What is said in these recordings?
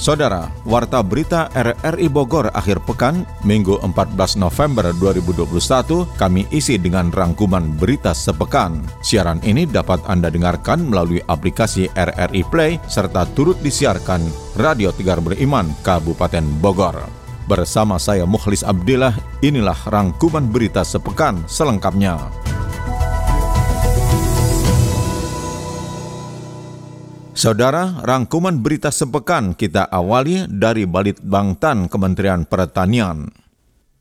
Saudara, Warta Berita RRI Bogor akhir pekan, Minggu 14 November 2021, kami isi dengan rangkuman berita sepekan. Siaran ini dapat Anda dengarkan melalui aplikasi RRI Play serta turut disiarkan Radio Tegar Beriman, Kabupaten Bogor. Bersama saya Mukhlis Abdillah, inilah rangkuman berita sepekan selengkapnya. Saudara, rangkuman berita sepekan kita awali dari Balit Bangtan Kementerian Pertanian.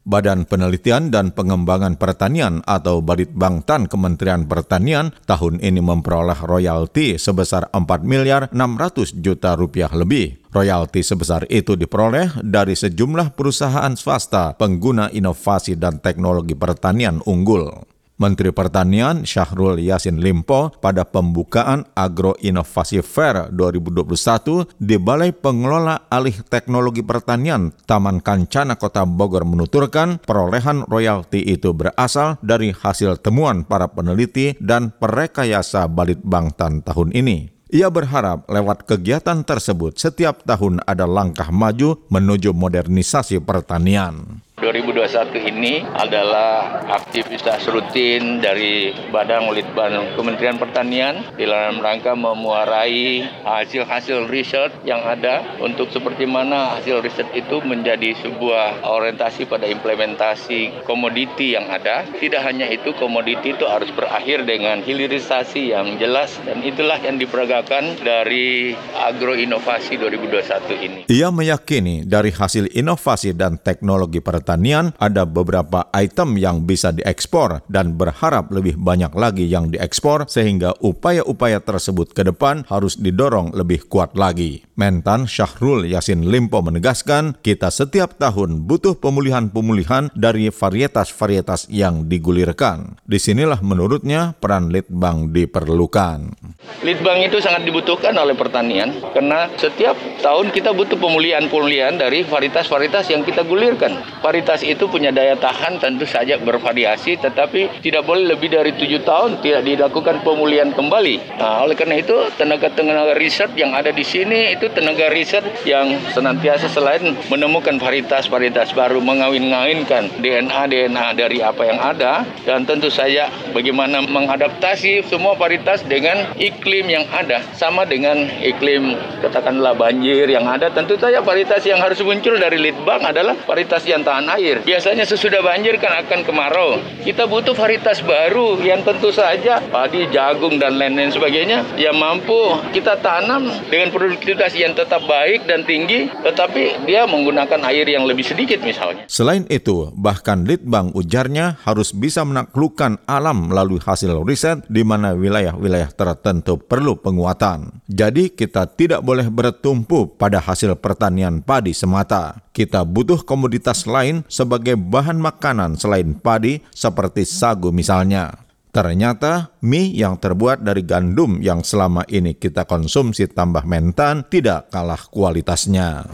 Badan Penelitian dan Pengembangan Pertanian atau Balit Bangtan Kementerian Pertanian tahun ini memperoleh royalti sebesar 4 miliar 600 juta rupiah lebih. Royalti sebesar itu diperoleh dari sejumlah perusahaan swasta pengguna inovasi dan teknologi pertanian unggul. Menteri Pertanian Syahrul Yasin Limpo pada pembukaan Agro Inovasi Fair 2021 di Balai Pengelola Alih Teknologi Pertanian Taman Kancana Kota Bogor menuturkan perolehan royalti itu berasal dari hasil temuan para peneliti dan perekayasa Balit Bangtan tahun ini. Ia berharap lewat kegiatan tersebut setiap tahun ada langkah maju menuju modernisasi pertanian. 2021 ini adalah aktivitas rutin dari Badan Litbang Kementerian Pertanian dalam rangka memuarai hasil-hasil riset yang ada untuk seperti mana hasil riset itu menjadi sebuah orientasi pada implementasi komoditi yang ada. Tidak hanya itu, komoditi itu harus berakhir dengan hilirisasi yang jelas dan itulah yang diperagakan dari agroinovasi 2021 ini. Ia meyakini dari hasil inovasi dan teknologi pertanian pertanian ada beberapa item yang bisa diekspor dan berharap lebih banyak lagi yang diekspor sehingga upaya-upaya tersebut ke depan harus didorong lebih kuat lagi. Mentan Syahrul Yasin Limpo menegaskan kita setiap tahun butuh pemulihan-pemulihan dari varietas-varietas yang digulirkan. Di sinilah menurutnya peran Litbang diperlukan. Litbang itu sangat dibutuhkan oleh pertanian karena setiap tahun kita butuh pemulihan-pemulihan dari varietas-varietas yang kita gulirkan. Varietas Varietas itu punya daya tahan tentu saja bervariasi, tetapi tidak boleh lebih dari tujuh tahun tidak dilakukan pemulihan kembali. Nah, oleh karena itu tenaga-tenaga riset yang ada di sini itu tenaga riset yang senantiasa selain menemukan varietas-varietas baru, mengawin-ngawinkan DNA-DNA dari apa yang ada, dan tentu saja bagaimana mengadaptasi semua varietas dengan iklim yang ada, sama dengan iklim katakanlah banjir yang ada. Tentu saja varietas yang harus muncul dari litbang adalah varietas yang tahan air. Biasanya sesudah banjir kan akan kemarau. Kita butuh varietas baru yang tentu saja padi, jagung dan lain-lain sebagainya yang mampu kita tanam dengan produktivitas yang tetap baik dan tinggi, tetapi dia menggunakan air yang lebih sedikit misalnya. Selain itu, bahkan Litbang ujarnya harus bisa menaklukkan alam melalui hasil riset di mana wilayah-wilayah tertentu perlu penguatan. Jadi kita tidak boleh bertumpu pada hasil pertanian padi semata. Kita butuh komoditas lain sebagai bahan makanan selain padi seperti sagu misalnya. Ternyata mie yang terbuat dari gandum yang selama ini kita konsumsi tambah mentan tidak kalah kualitasnya.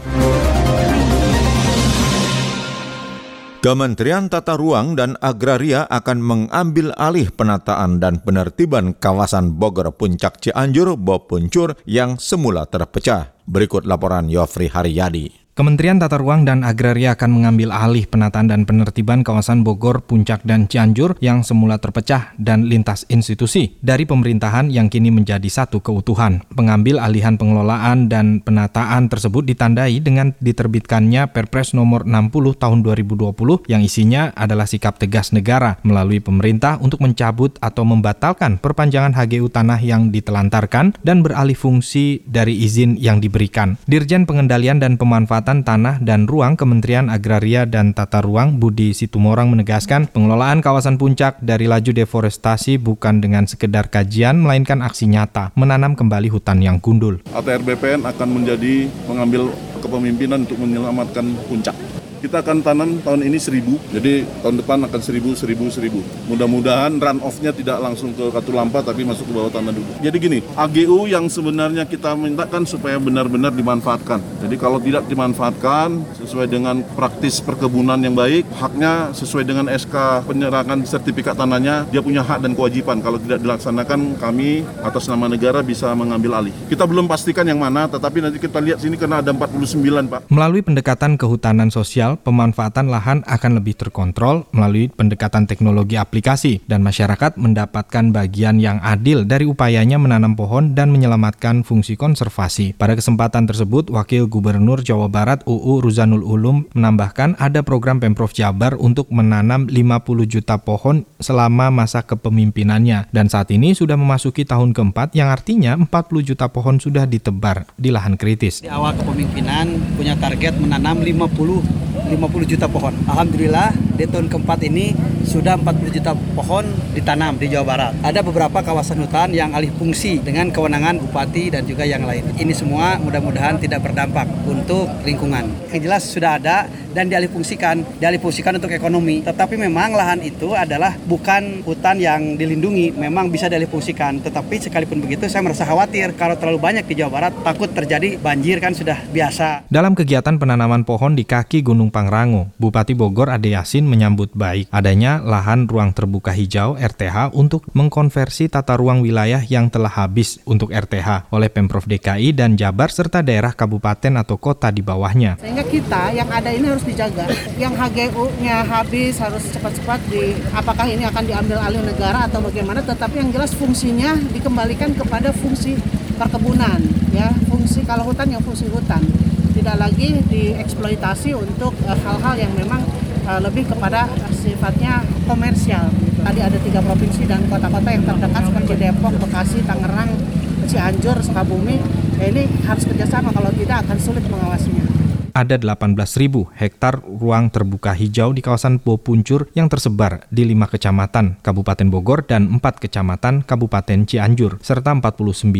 Kementerian Tata Ruang dan Agraria akan mengambil alih penataan dan penertiban kawasan Bogor Puncak Cianjur Bopuncur yang semula terpecah. Berikut laporan Yofri Haryadi. Kementerian Tata Ruang dan Agraria akan mengambil alih penataan dan penertiban kawasan Bogor, Puncak, dan Cianjur yang semula terpecah dan lintas institusi dari pemerintahan yang kini menjadi satu keutuhan. Pengambil alihan pengelolaan dan penataan tersebut ditandai dengan diterbitkannya Perpres nomor 60 tahun 2020 yang isinya adalah sikap tegas negara melalui pemerintah untuk mencabut atau membatalkan perpanjangan HGU tanah yang ditelantarkan dan beralih fungsi dari izin yang diberikan. Dirjen Pengendalian dan Pemanfaatan Tanah dan Ruang Kementerian Agraria dan Tata Ruang Budi Situmorang menegaskan pengelolaan kawasan puncak dari laju deforestasi bukan dengan sekedar kajian melainkan aksi nyata menanam kembali hutan yang gundul. ATR BPN akan menjadi mengambil kepemimpinan untuk menyelamatkan puncak kita akan tanam tahun ini seribu, jadi tahun depan akan seribu, seribu, seribu. Mudah-mudahan run off-nya tidak langsung ke Katulampa tapi masuk ke bawah tanah dulu. Jadi gini, AGU yang sebenarnya kita mintakan supaya benar-benar dimanfaatkan. Jadi kalau tidak dimanfaatkan sesuai dengan praktis perkebunan yang baik, haknya sesuai dengan SK penyerangan sertifikat tanahnya, dia punya hak dan kewajiban. Kalau tidak dilaksanakan, kami atas nama negara bisa mengambil alih. Kita belum pastikan yang mana, tetapi nanti kita lihat sini karena ada 49, Pak. Melalui pendekatan kehutanan sosial, pemanfaatan lahan akan lebih terkontrol melalui pendekatan teknologi aplikasi dan masyarakat mendapatkan bagian yang adil dari upayanya menanam pohon dan menyelamatkan fungsi konservasi. Pada kesempatan tersebut, Wakil Gubernur Jawa Barat UU Ruzanul Ulum menambahkan ada program Pemprov Jabar untuk menanam 50 juta pohon selama masa kepemimpinannya dan saat ini sudah memasuki tahun keempat yang artinya 40 juta pohon sudah ditebar di lahan kritis. Di awal kepemimpinan punya target menanam 50 50 juta pohon. Alhamdulillah di tahun keempat ini sudah 40 juta pohon ditanam di Jawa Barat. Ada beberapa kawasan hutan yang alih fungsi dengan kewenangan bupati dan juga yang lain. Ini semua mudah-mudahan tidak berdampak untuk lingkungan. Yang jelas sudah ada dan dialih fungsikan, dialih fungsikan untuk ekonomi. Tetapi memang lahan itu adalah bukan hutan yang dilindungi, memang bisa dialih fungsikan. Tetapi sekalipun begitu saya merasa khawatir kalau terlalu banyak di Jawa Barat takut terjadi banjir kan sudah biasa. Dalam kegiatan penanaman pohon di kaki Gunung Pangrango, Bupati Bogor Ade Yasin menyambut baik adanya lahan ruang terbuka hijau RTH untuk mengkonversi tata ruang wilayah yang telah habis untuk RTH oleh Pemprov DKI dan Jabar serta daerah kabupaten atau kota di bawahnya. Sehingga kita yang ada ini harus dijaga. Yang HGU-nya habis harus cepat-cepat di apakah ini akan diambil alih negara atau bagaimana tetapi yang jelas fungsinya dikembalikan kepada fungsi perkebunan ya, fungsi kalau hutan yang fungsi hutan tidak lagi dieksploitasi untuk eh, hal-hal yang memang uh, lebih kepada sifatnya komersial. Gitu. Tadi ada tiga provinsi dan kota-kota yang terdekat seperti Depok, Bekasi, Tangerang, Cianjur, Sukabumi. Ya ini harus kerjasama kalau tidak akan sulit mengawasinya ada 18.000 hektar ruang terbuka hijau di kawasan Puncur yang tersebar di lima kecamatan Kabupaten Bogor dan empat kecamatan Kabupaten Cianjur, serta 49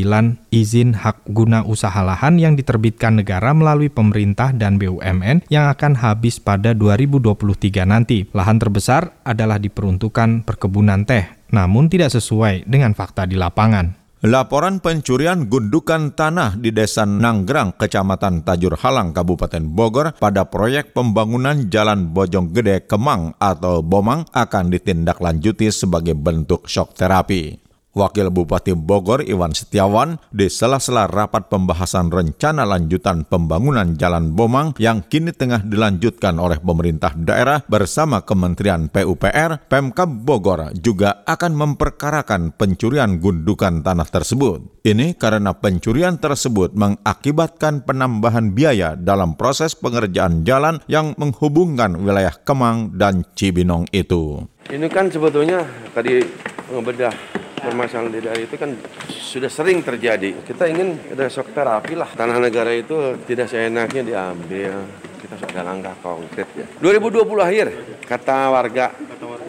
izin hak guna usaha lahan yang diterbitkan negara melalui pemerintah dan BUMN yang akan habis pada 2023 nanti. Lahan terbesar adalah diperuntukkan perkebunan teh, namun tidak sesuai dengan fakta di lapangan. Laporan pencurian gundukan tanah di Desa Nanggrang, Kecamatan Tajur Halang, Kabupaten Bogor pada proyek pembangunan Jalan Bojong Gede Kemang atau Bomang akan ditindaklanjuti sebagai bentuk shock terapi. Wakil Bupati Bogor Iwan Setiawan di sela-sela rapat pembahasan rencana lanjutan pembangunan Jalan Bomang yang kini tengah dilanjutkan oleh pemerintah daerah bersama Kementerian PUPR, Pemkab Bogor juga akan memperkarakan pencurian gundukan tanah tersebut. Ini karena pencurian tersebut mengakibatkan penambahan biaya dalam proses pengerjaan jalan yang menghubungkan wilayah Kemang dan Cibinong itu. Ini kan sebetulnya tadi ngebedah permasalahan di daerah itu kan sudah sering terjadi. Kita ingin ada shock terapi lah. Tanah negara itu tidak seenaknya diambil. Kita sudah langkah konkret ya. 2020 akhir, kata warga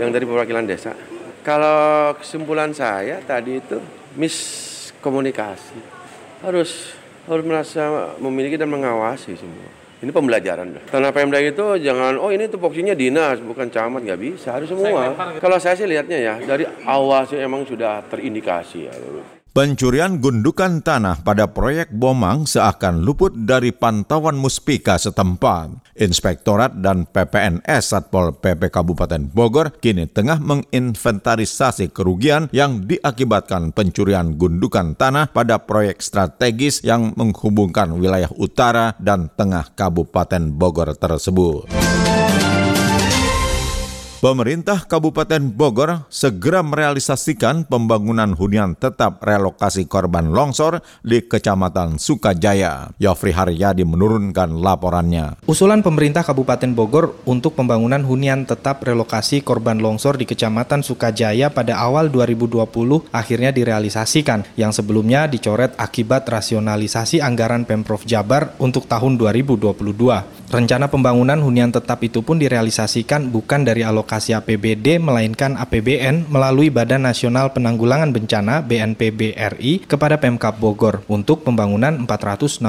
yang dari perwakilan desa. Kalau kesimpulan saya tadi itu miskomunikasi. Harus harus merasa memiliki dan mengawasi semua. Ini pembelajaran. Tanah Pemda itu jangan, oh ini tupoksinya dinas, bukan camat, nggak bisa. Harus semua. Kalau saya sih lihatnya ya, dari awal sih emang sudah terindikasi ya. Pencurian gundukan tanah pada proyek Bomang seakan luput dari pantauan muspika setempat. Inspektorat dan PPNS Satpol PP Kabupaten Bogor kini tengah menginventarisasi kerugian yang diakibatkan pencurian gundukan tanah pada proyek strategis yang menghubungkan wilayah utara dan tengah Kabupaten Bogor tersebut. Pemerintah Kabupaten Bogor segera merealisasikan pembangunan hunian tetap relokasi korban longsor di Kecamatan Sukajaya. Yofri Haryadi menurunkan laporannya. Usulan pemerintah Kabupaten Bogor untuk pembangunan hunian tetap relokasi korban longsor di Kecamatan Sukajaya pada awal 2020 akhirnya direalisasikan, yang sebelumnya dicoret akibat rasionalisasi anggaran Pemprov Jabar untuk tahun 2022. Rencana pembangunan hunian tetap itu pun direalisasikan bukan dari alokasi alokasi APBD melainkan APBN melalui Badan Nasional Penanggulangan Bencana BNPB RI kepada Pemkap Bogor untuk pembangunan 467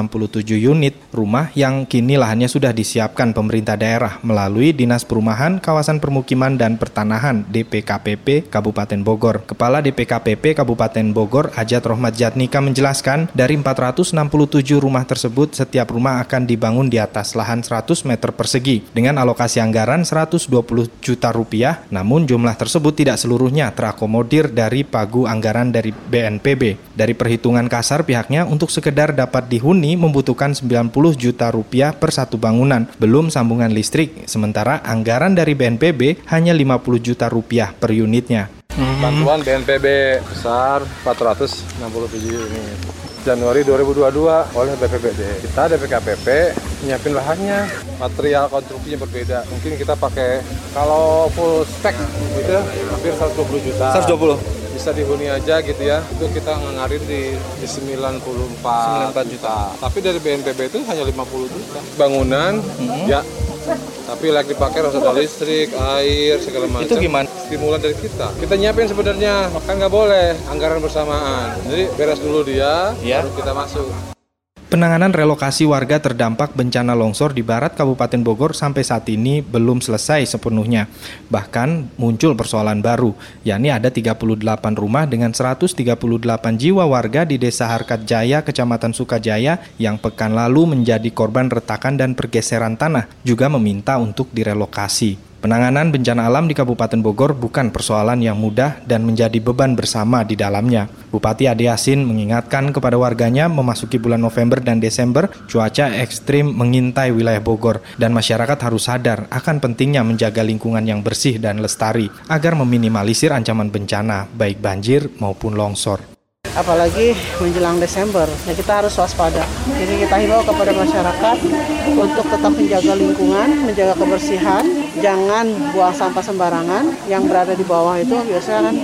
unit rumah yang kini lahannya sudah disiapkan pemerintah daerah melalui Dinas Perumahan, Kawasan Permukiman dan Pertanahan DPKPP Kabupaten Bogor. Kepala DPKPP Kabupaten Bogor Ajat Rohmat Jatnika menjelaskan dari 467 rumah tersebut setiap rumah akan dibangun di atas lahan 100 meter persegi dengan alokasi anggaran 120 juta rupiah, namun jumlah tersebut tidak seluruhnya terakomodir dari pagu anggaran dari BNPB. Dari perhitungan kasar pihaknya untuk sekedar dapat dihuni membutuhkan 90 juta rupiah per satu bangunan, belum sambungan listrik, sementara anggaran dari BNPB hanya 50 juta rupiah per unitnya. Bantuan BNPB besar 467 unit. Januari 2022 oleh BPBD. Kita DPKPP nyiapin lahannya, material konstruksinya berbeda. Mungkin kita pakai kalau full spec gitu hampir 120 juta. 120 bisa dihuni aja gitu ya itu kita ngarin di, di 94, 94 juta tapi dari BNPB itu hanya 50 juta bangunan -hmm. ya tapi lagi dipakai harus ada listrik, air, segala macam. Itu gimana? Stimulan dari kita. Kita nyiapin sebenarnya, kan nggak boleh anggaran bersamaan. Jadi beres dulu dia, ya. baru kita masuk. Penanganan relokasi warga terdampak bencana longsor di barat Kabupaten Bogor sampai saat ini belum selesai sepenuhnya. Bahkan muncul persoalan baru, yakni ada 38 rumah dengan 138 jiwa warga di Desa Harkat Jaya, Kecamatan Sukajaya yang pekan lalu menjadi korban retakan dan pergeseran tanah, juga meminta untuk direlokasi. Penanganan bencana alam di Kabupaten Bogor bukan persoalan yang mudah dan menjadi beban bersama di dalamnya. Bupati Ade Yasin mengingatkan kepada warganya memasuki bulan November dan Desember, cuaca ekstrim mengintai wilayah Bogor dan masyarakat harus sadar akan pentingnya menjaga lingkungan yang bersih dan lestari agar meminimalisir ancaman bencana baik banjir maupun longsor apalagi menjelang Desember. Ya kita harus waspada. Jadi kita himbau kepada masyarakat untuk tetap menjaga lingkungan, menjaga kebersihan, jangan buang sampah sembarangan. Yang berada di bawah itu biasanya kan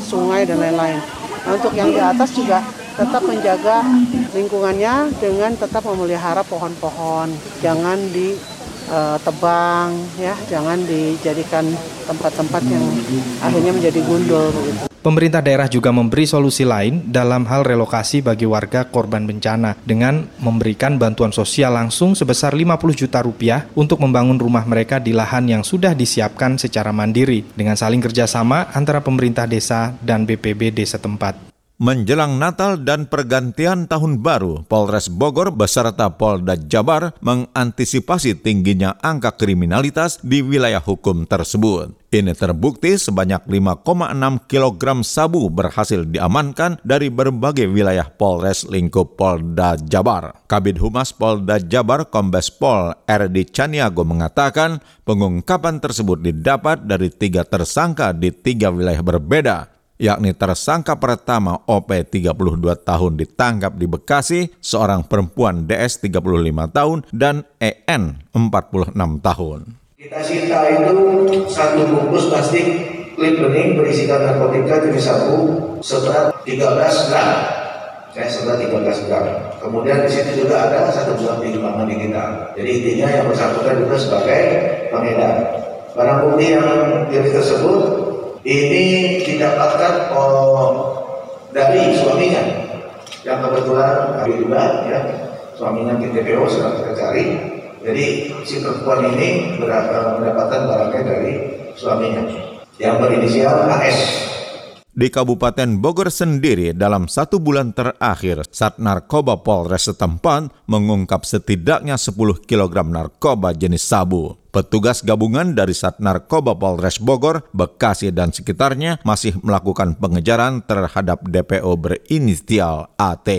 sungai dan lain-lain. Nah, untuk yang di atas juga tetap menjaga lingkungannya dengan tetap memelihara pohon-pohon. Jangan ditebang, eh, ya, jangan dijadikan tempat-tempat yang akhirnya menjadi gundul begitu. Pemerintah daerah juga memberi solusi lain dalam hal relokasi bagi warga korban bencana dengan memberikan bantuan sosial langsung sebesar 50 juta rupiah untuk membangun rumah mereka di lahan yang sudah disiapkan secara mandiri dengan saling kerjasama antara pemerintah desa dan BPBD setempat. Menjelang Natal dan pergantian tahun baru, Polres Bogor beserta Polda Jabar mengantisipasi tingginya angka kriminalitas di wilayah hukum tersebut. Ini terbukti sebanyak 5,6 kg sabu berhasil diamankan dari berbagai wilayah Polres lingkup Polda Jabar. Kabid Humas Polda Jabar Kombes Pol RD Caniago mengatakan pengungkapan tersebut didapat dari tiga tersangka di tiga wilayah berbeda, yakni tersangka pertama OP 32 tahun ditangkap di Bekasi, seorang perempuan DS 35 tahun, dan EN 46 tahun. Kita sita itu satu bungkus plastik klip bening berisikan narkotika jenis sabu seberat 13 gram. Saya seberat 13 gram. Kemudian di situ juga ada satu buah timbangan digital. Jadi intinya yang bersangkutan juga sebagai pengedar. Barang bukti yang diri tersebut ini didapatkan oh, dari suaminya yang kebetulan kami juga ya. Suaminya di TPO sedang kita cari jadi si perempuan ini mendapatkan barangnya dari suaminya. Yang berinisial AS di Kabupaten Bogor sendiri dalam satu bulan terakhir, Sat Narkoba Polres setempat mengungkap setidaknya 10 kg narkoba jenis sabu. Petugas gabungan dari Sat Narkoba Polres Bogor, Bekasi, dan sekitarnya masih melakukan pengejaran terhadap DPO berinisial AT.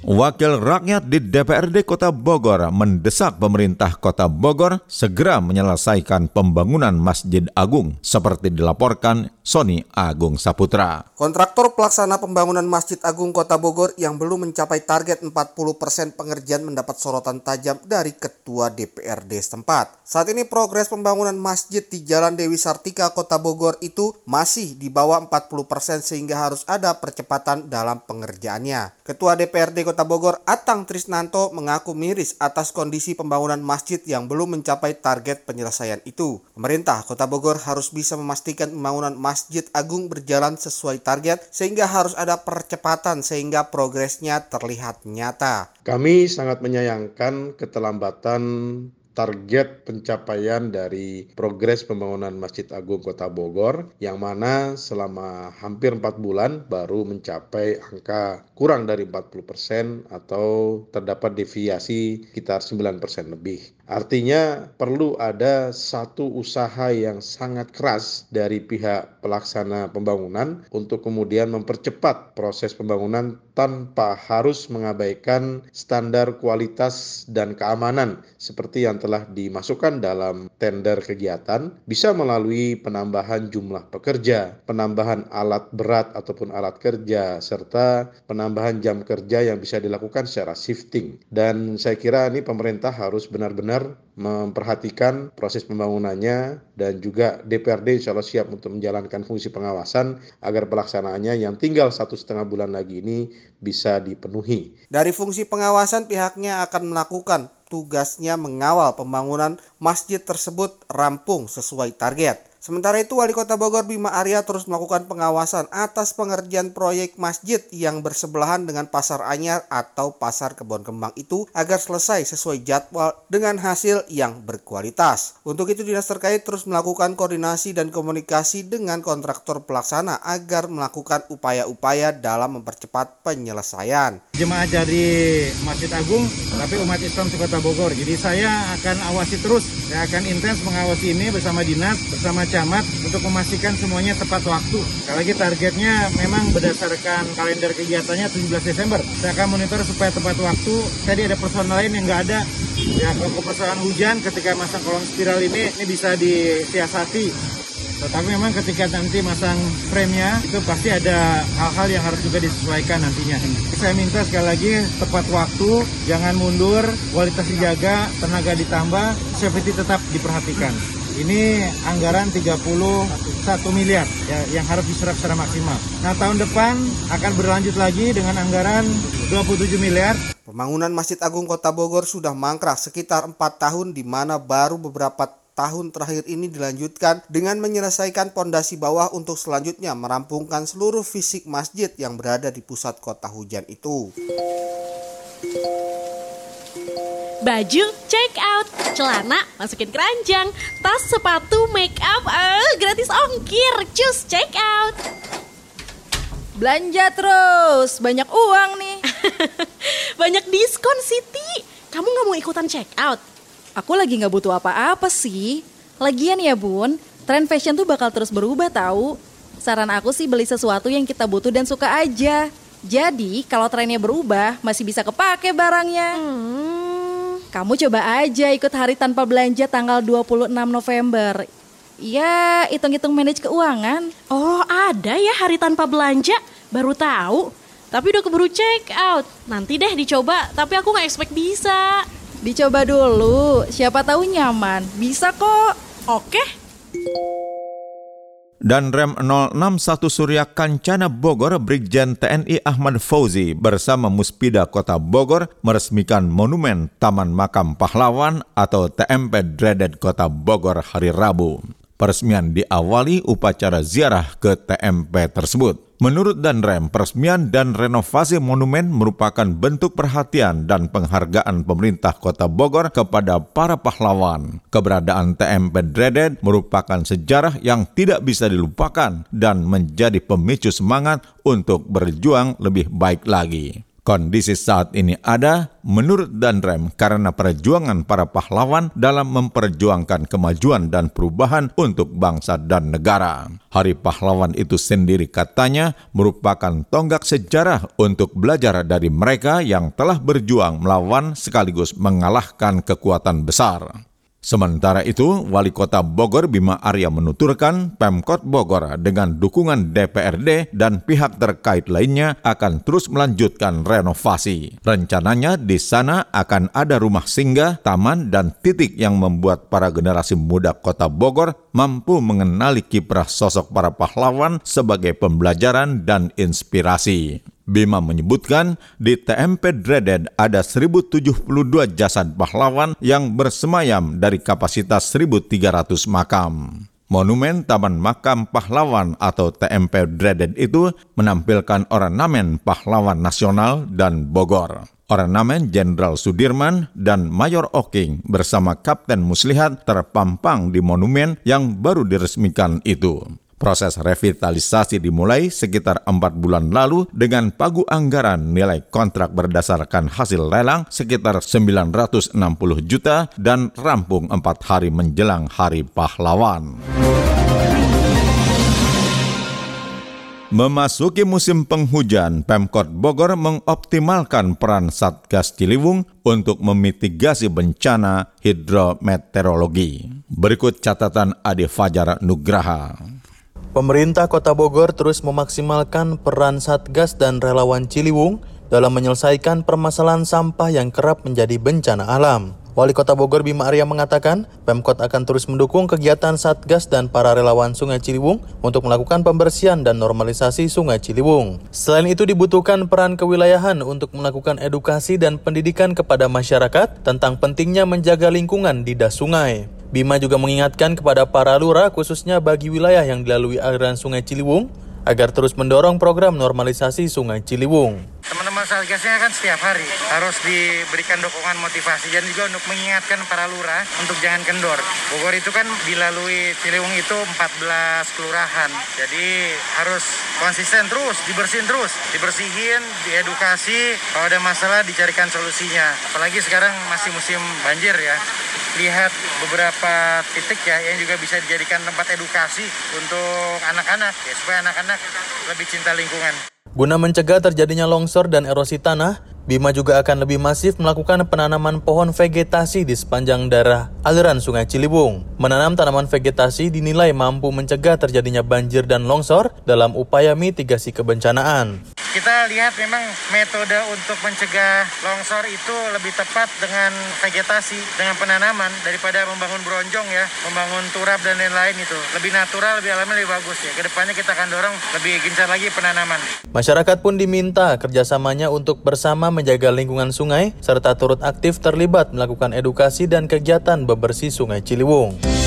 Wakil rakyat di DPRD Kota Bogor mendesak pemerintah Kota Bogor segera menyelesaikan pembangunan Masjid Agung seperti dilaporkan Sony Agung Saputra. Kontraktor pelaksana pembangunan Masjid Agung Kota Bogor yang belum mencapai target 40% pengerjaan mendapat sorotan tajam dari Ketua DPRD setempat. Saat ini progres pembangunan masjid di Jalan Dewi Sartika Kota Bogor itu masih di bawah 40% sehingga harus ada percepatan dalam pengerjaannya. Ketua DPRD Kota Bogor Atang Trisnanto mengaku miris atas kondisi pembangunan masjid yang belum mencapai target penyelesaian itu. Pemerintah Kota Bogor harus bisa memastikan pembangunan Masjid Agung berjalan sesuai target sehingga harus ada percepatan sehingga progresnya terlihat nyata. Kami sangat menyayangkan keterlambatan target pencapaian dari progres pembangunan Masjid Agung Kota Bogor yang mana selama hampir 4 bulan baru mencapai angka kurang dari 40% persen atau terdapat deviasi sekitar 9% persen lebih. Artinya perlu ada satu usaha yang sangat keras dari pihak pelaksana pembangunan untuk kemudian mempercepat proses pembangunan tanpa harus mengabaikan standar kualitas dan keamanan seperti yang telah dimasukkan dalam tender kegiatan bisa melalui penambahan jumlah pekerja, penambahan alat berat ataupun alat kerja serta penambahan jam kerja yang bisa dilakukan secara shifting. Dan saya kira ini pemerintah harus benar-benar memperhatikan proses pembangunannya dan juga DPRD insya Allah siap untuk menjalankan fungsi pengawasan agar pelaksanaannya yang tinggal satu setengah bulan lagi ini bisa dipenuhi. Dari fungsi pengawasan pihaknya akan melakukan tugasnya mengawal pembangunan masjid tersebut rampung sesuai target. Sementara itu, Wali Kota Bogor Bima Arya terus melakukan pengawasan atas pengerjaan proyek masjid yang bersebelahan dengan Pasar Anyar atau Pasar Kebon Kembang itu agar selesai sesuai jadwal dengan hasil yang berkualitas. Untuk itu, dinas terkait terus melakukan koordinasi dan komunikasi dengan kontraktor pelaksana agar melakukan upaya-upaya dalam mempercepat penyelesaian. Jemaah dari Masjid Agung, tapi umat Islam di Kota Bogor. Jadi saya akan awasi terus, saya akan intens mengawasi ini bersama dinas, bersama camat untuk memastikan semuanya tepat waktu. Sekali lagi targetnya memang berdasarkan kalender kegiatannya 17 Desember. Saya akan monitor supaya tepat waktu. Tadi ada persoalan lain yang nggak ada. Ya kalau persoalan hujan ketika masang kolom spiral ini ini bisa disiasati. Tetapi memang ketika nanti masang frame-nya itu pasti ada hal-hal yang harus juga disesuaikan nantinya. Saya minta sekali lagi tepat waktu, jangan mundur, kualitas dijaga, tenaga ditambah, safety tetap diperhatikan. Ini anggaran 31 miliar ya, yang harus diserap secara maksimal. Nah tahun depan akan berlanjut lagi dengan anggaran 27 miliar. Pembangunan Masjid Agung Kota Bogor sudah mangkrak sekitar 4 tahun di mana baru beberapa tahun terakhir ini dilanjutkan dengan menyelesaikan pondasi bawah untuk selanjutnya merampungkan seluruh fisik masjid yang berada di pusat kota hujan itu. Baju check out, celana masukin keranjang, tas sepatu make up, eh, gratis ongkir, cus check out. Belanja terus, banyak uang nih. banyak diskon Siti. Kamu nggak mau ikutan check out? Aku lagi nggak butuh apa-apa sih. Lagian ya bun, tren fashion tuh bakal terus berubah tahu. Saran aku sih beli sesuatu yang kita butuh dan suka aja. Jadi kalau trennya berubah, masih bisa kepake barangnya. Hmm. Kamu coba aja ikut hari tanpa belanja tanggal 26 November. Ya, hitung-hitung manage keuangan. Oh, ada ya hari tanpa belanja? Baru tahu. Tapi udah keburu check out. Nanti deh dicoba, tapi aku nggak expect bisa. Dicoba dulu, siapa tahu nyaman. Bisa kok. Oke dan Rem 061 Surya Kancana Bogor Brigjen TNI Ahmad Fauzi bersama Muspida Kota Bogor meresmikan Monumen Taman Makam Pahlawan atau TMP Dreaded Kota Bogor hari Rabu. Peresmian diawali upacara ziarah ke TMP tersebut. Menurut Danrem, peresmian dan renovasi monumen merupakan bentuk perhatian dan penghargaan pemerintah kota Bogor kepada para pahlawan. Keberadaan TMP Dreaded merupakan sejarah yang tidak bisa dilupakan dan menjadi pemicu semangat untuk berjuang lebih baik lagi. Kondisi saat ini ada menurut Danrem karena perjuangan para pahlawan dalam memperjuangkan kemajuan dan perubahan untuk bangsa dan negara. Hari pahlawan itu sendiri katanya merupakan tonggak sejarah untuk belajar dari mereka yang telah berjuang melawan sekaligus mengalahkan kekuatan besar. Sementara itu, Wali Kota Bogor Bima Arya menuturkan Pemkot Bogor dengan dukungan DPRD dan pihak terkait lainnya akan terus melanjutkan renovasi. Rencananya di sana akan ada rumah singgah, taman, dan titik yang membuat para generasi muda Kota Bogor mampu mengenali kiprah sosok para pahlawan sebagai pembelajaran dan inspirasi. Bima menyebutkan di TMP Dreaded ada 1072 jasad pahlawan yang bersemayam dari kapasitas 1300 makam. Monumen Taman Makam Pahlawan atau TMP Dreaded itu menampilkan ornamen pahlawan nasional dan Bogor. Ornamen Jenderal Sudirman dan Mayor Oking bersama Kapten Muslihat terpampang di monumen yang baru diresmikan itu. Proses revitalisasi dimulai sekitar empat bulan lalu dengan pagu anggaran nilai kontrak berdasarkan hasil lelang sekitar 960 juta dan rampung empat hari menjelang Hari Pahlawan. Memasuki musim penghujan, Pemkot Bogor mengoptimalkan peran Satgas Ciliwung untuk memitigasi bencana hidrometeorologi. Berikut catatan Ade Fajar Nugraha. Pemerintah Kota Bogor terus memaksimalkan peran Satgas dan relawan Ciliwung dalam menyelesaikan permasalahan sampah yang kerap menjadi bencana alam. Wali Kota Bogor Bima Arya mengatakan, Pemkot akan terus mendukung kegiatan Satgas dan para relawan Sungai Ciliwung untuk melakukan pembersihan dan normalisasi Sungai Ciliwung. Selain itu dibutuhkan peran kewilayahan untuk melakukan edukasi dan pendidikan kepada masyarakat tentang pentingnya menjaga lingkungan di das sungai. Bima juga mengingatkan kepada para lurah khususnya bagi wilayah yang dilalui aliran Sungai Ciliwung agar terus mendorong program normalisasi Sungai Ciliwung. Teman-teman Satgasnya kan setiap hari harus diberikan dukungan motivasi dan juga untuk mengingatkan para lurah untuk jangan kendor. Bogor itu kan dilalui Ciliwung itu 14 kelurahan. Jadi harus konsisten terus, dibersihin terus, dibersihin, diedukasi, kalau ada masalah dicarikan solusinya. Apalagi sekarang masih musim banjir ya lihat beberapa titik ya yang juga bisa dijadikan tempat edukasi untuk anak-anak ya supaya anak-anak lebih cinta lingkungan. Guna mencegah terjadinya longsor dan erosi tanah, Bima juga akan lebih masif melakukan penanaman pohon vegetasi di sepanjang daerah aliran Sungai Ciliwung. Menanam tanaman vegetasi dinilai mampu mencegah terjadinya banjir dan longsor dalam upaya mitigasi kebencanaan. Kita lihat memang metode untuk mencegah longsor itu lebih tepat dengan vegetasi, dengan penanaman daripada membangun bronjong ya, membangun turap dan lain-lain itu. Lebih natural, lebih alami, lebih bagus ya. Ke depannya kita akan dorong lebih gencar lagi penanaman. Masyarakat pun diminta kerjasamanya untuk bersama menjaga lingkungan sungai, serta turut aktif terlibat melakukan edukasi dan kegiatan bebersih sungai Ciliwung.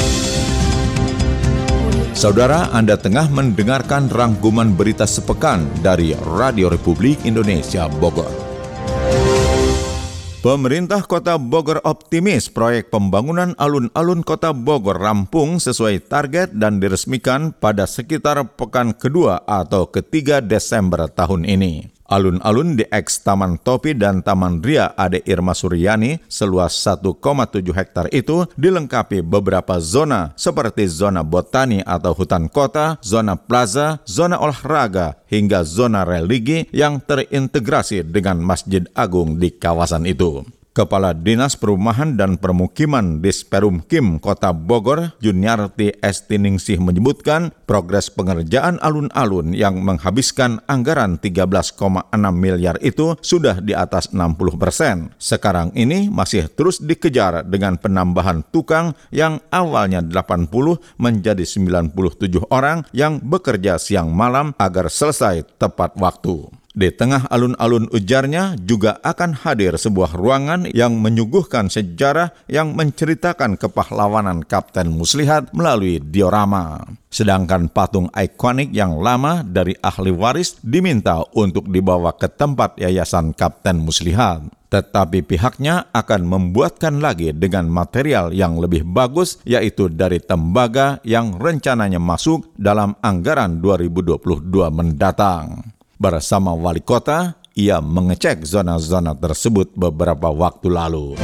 Saudara, Anda tengah mendengarkan rangkuman berita sepekan dari Radio Republik Indonesia Bogor. Pemerintah Kota Bogor optimis proyek pembangunan alun-alun Kota Bogor rampung sesuai target dan diresmikan pada sekitar pekan kedua atau ketiga Desember tahun ini. Alun-alun di eks Taman Topi dan Taman Ria Ade Irma Suryani seluas 1,7 hektar itu dilengkapi beberapa zona seperti zona botani atau hutan kota, zona plaza, zona olahraga, hingga zona religi yang terintegrasi dengan Masjid Agung di kawasan itu. Kepala Dinas Perumahan dan Permukiman Disperum Kim Kota Bogor, Juniarti Estiningsih menyebutkan progres pengerjaan alun-alun yang menghabiskan anggaran 13,6 miliar itu sudah di atas 60 persen. Sekarang ini masih terus dikejar dengan penambahan tukang yang awalnya 80 menjadi 97 orang yang bekerja siang malam agar selesai tepat waktu. Di tengah alun-alun ujarnya juga akan hadir sebuah ruangan yang menyuguhkan sejarah yang menceritakan kepahlawanan Kapten Muslihat melalui diorama. Sedangkan patung ikonik yang lama dari ahli waris diminta untuk dibawa ke tempat Yayasan Kapten Muslihat. Tetapi pihaknya akan membuatkan lagi dengan material yang lebih bagus yaitu dari tembaga yang rencananya masuk dalam anggaran 2022 mendatang. Bersama wali kota, ia mengecek zona-zona tersebut beberapa waktu lalu.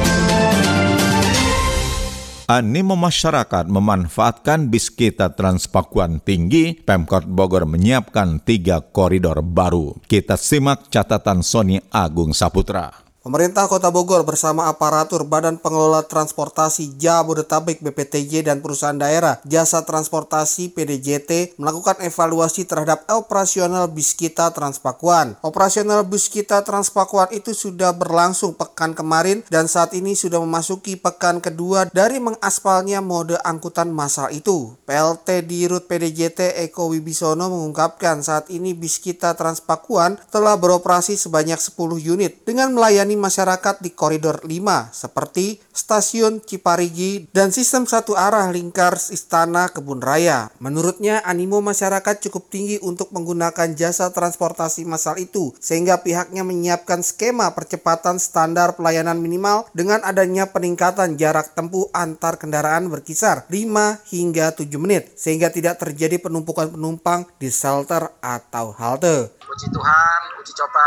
Animo masyarakat memanfaatkan bis kita Transpakuan tinggi, Pemkot Bogor menyiapkan tiga koridor baru. Kita simak catatan Sony Agung Saputra. Pemerintah Kota Bogor bersama aparatur Badan Pengelola Transportasi Jabodetabek BPTJ dan perusahaan daerah Jasa Transportasi PDJT melakukan evaluasi terhadap operasional bis kita Transpakuan. Operasional bus kita Transpakuan itu sudah berlangsung pekan kemarin dan saat ini sudah memasuki pekan kedua dari mengaspalnya mode angkutan massal itu. PLT di Rut PDJT Eko Wibisono mengungkapkan saat ini bis kita Transpakuan telah beroperasi sebanyak 10 unit dengan melayani melayani masyarakat di koridor 5 seperti stasiun Ciparigi dan sistem satu arah lingkar Istana Kebun Raya. Menurutnya animo masyarakat cukup tinggi untuk menggunakan jasa transportasi massal itu sehingga pihaknya menyiapkan skema percepatan standar pelayanan minimal dengan adanya peningkatan jarak tempuh antar kendaraan berkisar 5 hingga 7 menit sehingga tidak terjadi penumpukan penumpang di shelter atau halte. Puji Tuhan, uji coba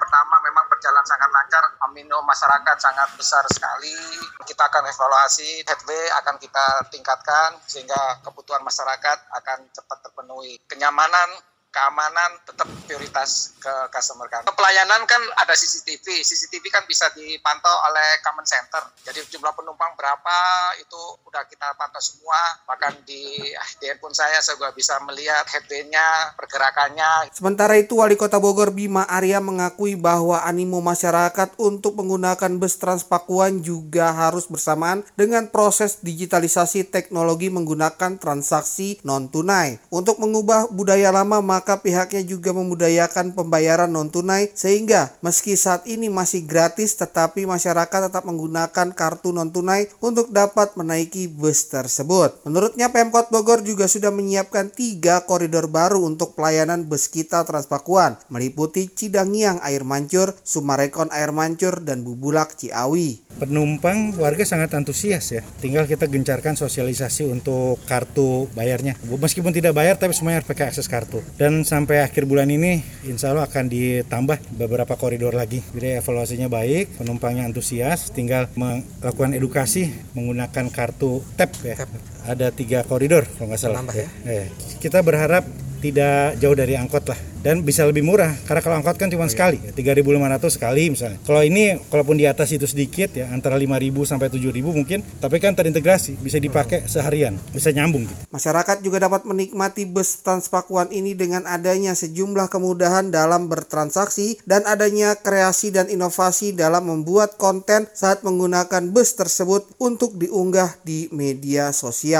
pertama memang berjalan sangat lancar. Amino masyarakat sangat besar sekali. Kita akan evaluasi, headway akan kita tingkatkan sehingga kebutuhan masyarakat akan cepat terpenuhi. Kenyamanan keamanan tetap prioritas ke customer kan. Pelayanan kan ada CCTV, CCTV kan bisa dipantau oleh common center. Jadi jumlah penumpang berapa itu udah kita pantau semua. Bahkan di, di handphone saya saya juga bisa melihat headway-nya, pergerakannya. Sementara itu Wali Kota Bogor Bima Arya mengakui bahwa animo masyarakat untuk menggunakan bus Transpakuan juga harus bersamaan dengan proses digitalisasi teknologi menggunakan transaksi non tunai. Untuk mengubah budaya lama maka maka pihaknya juga memudayakan pembayaran non-tunai sehingga meski saat ini masih gratis tetapi masyarakat tetap menggunakan kartu non-tunai untuk dapat menaiki bus tersebut. Menurutnya Pemkot Bogor juga sudah menyiapkan tiga koridor baru untuk pelayanan bus kita Transpakuan meliputi Cidangiang Air Mancur, Sumarekon Air Mancur, dan Bubulak Ciawi. Penumpang warga sangat antusias ya. Tinggal kita gencarkan sosialisasi untuk kartu bayarnya. Meskipun tidak bayar tapi semuanya harus pakai akses kartu. Dan sampai akhir bulan ini insya Allah akan ditambah beberapa koridor lagi. Jadi evaluasinya baik, penumpangnya antusias, tinggal melakukan edukasi menggunakan kartu TAP ya. Ada tiga koridor kalau nggak salah. ya. Ya. Kita berharap tidak jauh dari angkot lah dan bisa lebih murah karena kalau angkot kan cuma oh, sekali 3.500 sekali misalnya kalau ini kalaupun di atas itu sedikit ya antara 5.000 sampai 7.000 mungkin tapi kan terintegrasi bisa dipakai seharian bisa nyambung gitu. Masyarakat juga dapat menikmati bus Transpakuan ini dengan adanya sejumlah kemudahan dalam bertransaksi dan adanya kreasi dan inovasi dalam membuat konten saat menggunakan bus tersebut untuk diunggah di media sosial.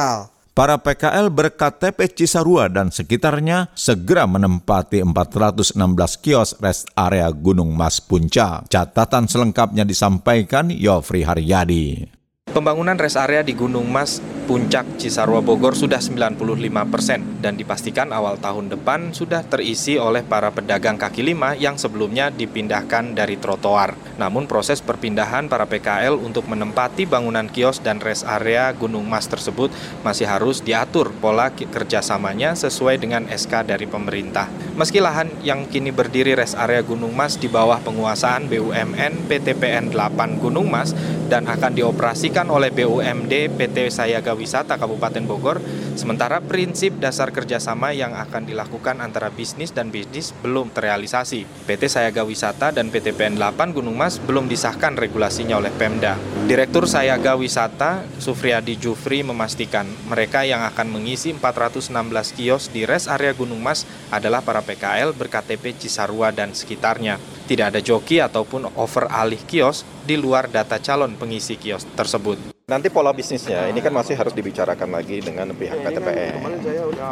Para PKL berKTP Cisarua dan sekitarnya segera menempati 416 kios rest area Gunung Mas Puncak. Catatan selengkapnya disampaikan Yofri Haryadi. Pembangunan rest area di Gunung Mas Puncak Cisarua Bogor sudah 95 persen dan dipastikan awal tahun depan sudah terisi oleh para pedagang kaki lima yang sebelumnya dipindahkan dari trotoar. Namun proses perpindahan para PKL untuk menempati bangunan kios dan rest area Gunung Mas tersebut masih harus diatur pola kerjasamanya sesuai dengan SK dari pemerintah. Meski lahan yang kini berdiri rest area Gunung Mas di bawah penguasaan BUMN PTPN 8 Gunung Mas dan akan dioperasikan oleh BUMD PT Sayaga Wisata Kabupaten Bogor, sementara prinsip dasar kerjasama yang akan dilakukan antara bisnis dan bisnis belum terrealisasi. PT Sayaga Wisata dan PT PN 8 Gunung Mas belum disahkan regulasinya oleh Pemda. Direktur Sayaga Wisata, Sufriadi Jufri memastikan mereka yang akan mengisi 416 kios di res area Gunung Mas adalah para PKL berKTP Cisarua dan sekitarnya. Tidak ada joki ataupun over alih kios di luar data calon pengisi kios tersebut. Nanti pola bisnisnya ini kan masih harus dibicarakan lagi dengan pihak PTPN.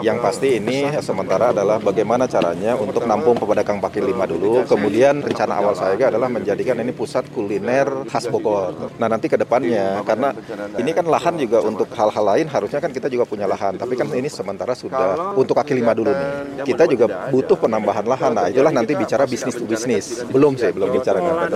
Yang pasti ini sementara adalah bagaimana caranya untuk nampung pedagang kaki lima dulu. Kemudian rencana awal saya adalah menjadikan ini pusat kuliner khas Bogor. Nah nanti ke depannya karena ini kan lahan juga untuk hal-hal lain harusnya kan kita juga punya lahan. Tapi kan ini sementara sudah untuk kaki lima dulu nih. Kita juga butuh penambahan lahan. Nah itulah nanti bicara bisnis to bisnis. Belum sih belum bicara dengan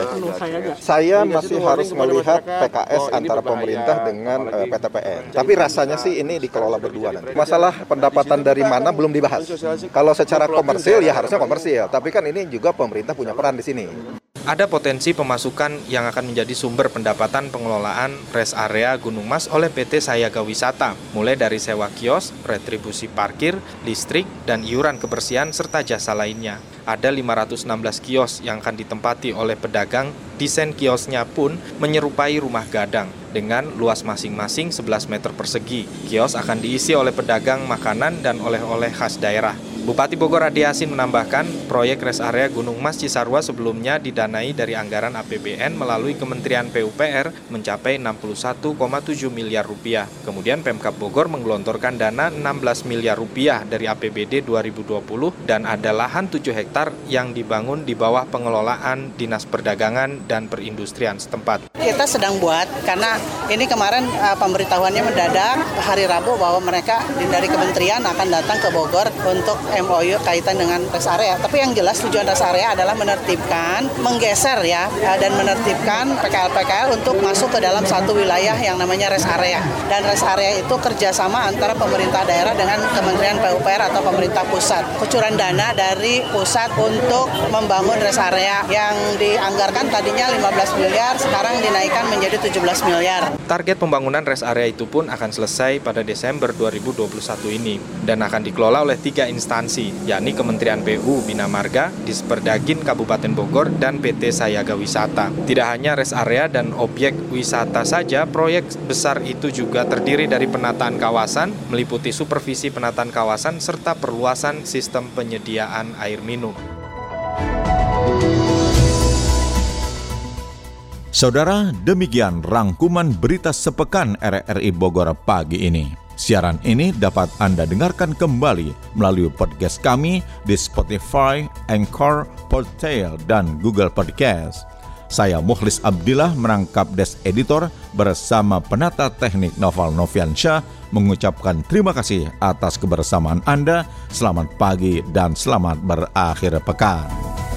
Saya masih harus melihat PKS antara pemerintah pemerintah dengan uh, eh, PTPN. Tapi rasanya sih ini dikelola berdua nanti. Masalah pendapatan dari mana belum dibahas. Kalau secara komersil ya harusnya komersil, tapi kan ini juga pemerintah punya peran di sini. Ada potensi pemasukan yang akan menjadi sumber pendapatan pengelolaan rest area Gunung Mas oleh PT Sayaga Wisata, mulai dari sewa kios, retribusi parkir, listrik, dan iuran kebersihan serta jasa lainnya. Ada 516 kios yang akan ditempati oleh pedagang, desain kiosnya pun menyerupai rumah gadang dengan luas masing-masing 11 meter persegi. Kios akan diisi oleh pedagang makanan dan oleh-oleh khas daerah. Bupati Bogor Adi menambahkan, proyek res area Gunung Mas Cisarua sebelumnya didanai dari anggaran APBN melalui Kementerian PUPR mencapai 61,7 miliar rupiah. Kemudian Pemkap Bogor menggelontorkan dana 16 miliar rupiah dari APBD 2020 dan ada lahan 7 hektar yang dibangun di bawah pengelolaan Dinas Perdagangan dan Perindustrian setempat. Kita sedang buat karena ini kemarin uh, pemberitahuannya mendadak hari Rabu bahwa mereka dari kementerian akan datang ke Bogor untuk MOU kaitan dengan rest area. Tapi yang jelas tujuan rest area adalah menertibkan, menggeser ya, eh, dan menertibkan PKL-PKL untuk masuk ke dalam satu wilayah yang namanya rest area. Dan rest area itu kerjasama antara pemerintah daerah dengan Kementerian PUPR atau pemerintah pusat. Kucuran dana dari pusat untuk membangun rest area yang dianggarkan tadinya 15 miliar, sekarang dinaikkan menjadi 17 miliar. Target pembangunan rest area itu pun akan selesai pada Desember 2021 ini dan akan dikelola oleh tiga instansi instansi, yakni Kementerian PU Bina Marga, Disperdagin Kabupaten Bogor, dan PT Sayaga Wisata. Tidak hanya rest area dan objek wisata saja, proyek besar itu juga terdiri dari penataan kawasan, meliputi supervisi penataan kawasan, serta perluasan sistem penyediaan air minum. Saudara, demikian rangkuman berita sepekan RRI Bogor pagi ini. Siaran ini dapat Anda dengarkan kembali melalui podcast kami di Spotify, Anchor, Portail, dan Google Podcast. Saya Mukhlis Abdillah merangkap Des Editor bersama penata teknik Noval Noviansyah mengucapkan terima kasih atas kebersamaan Anda. Selamat pagi dan selamat berakhir pekan.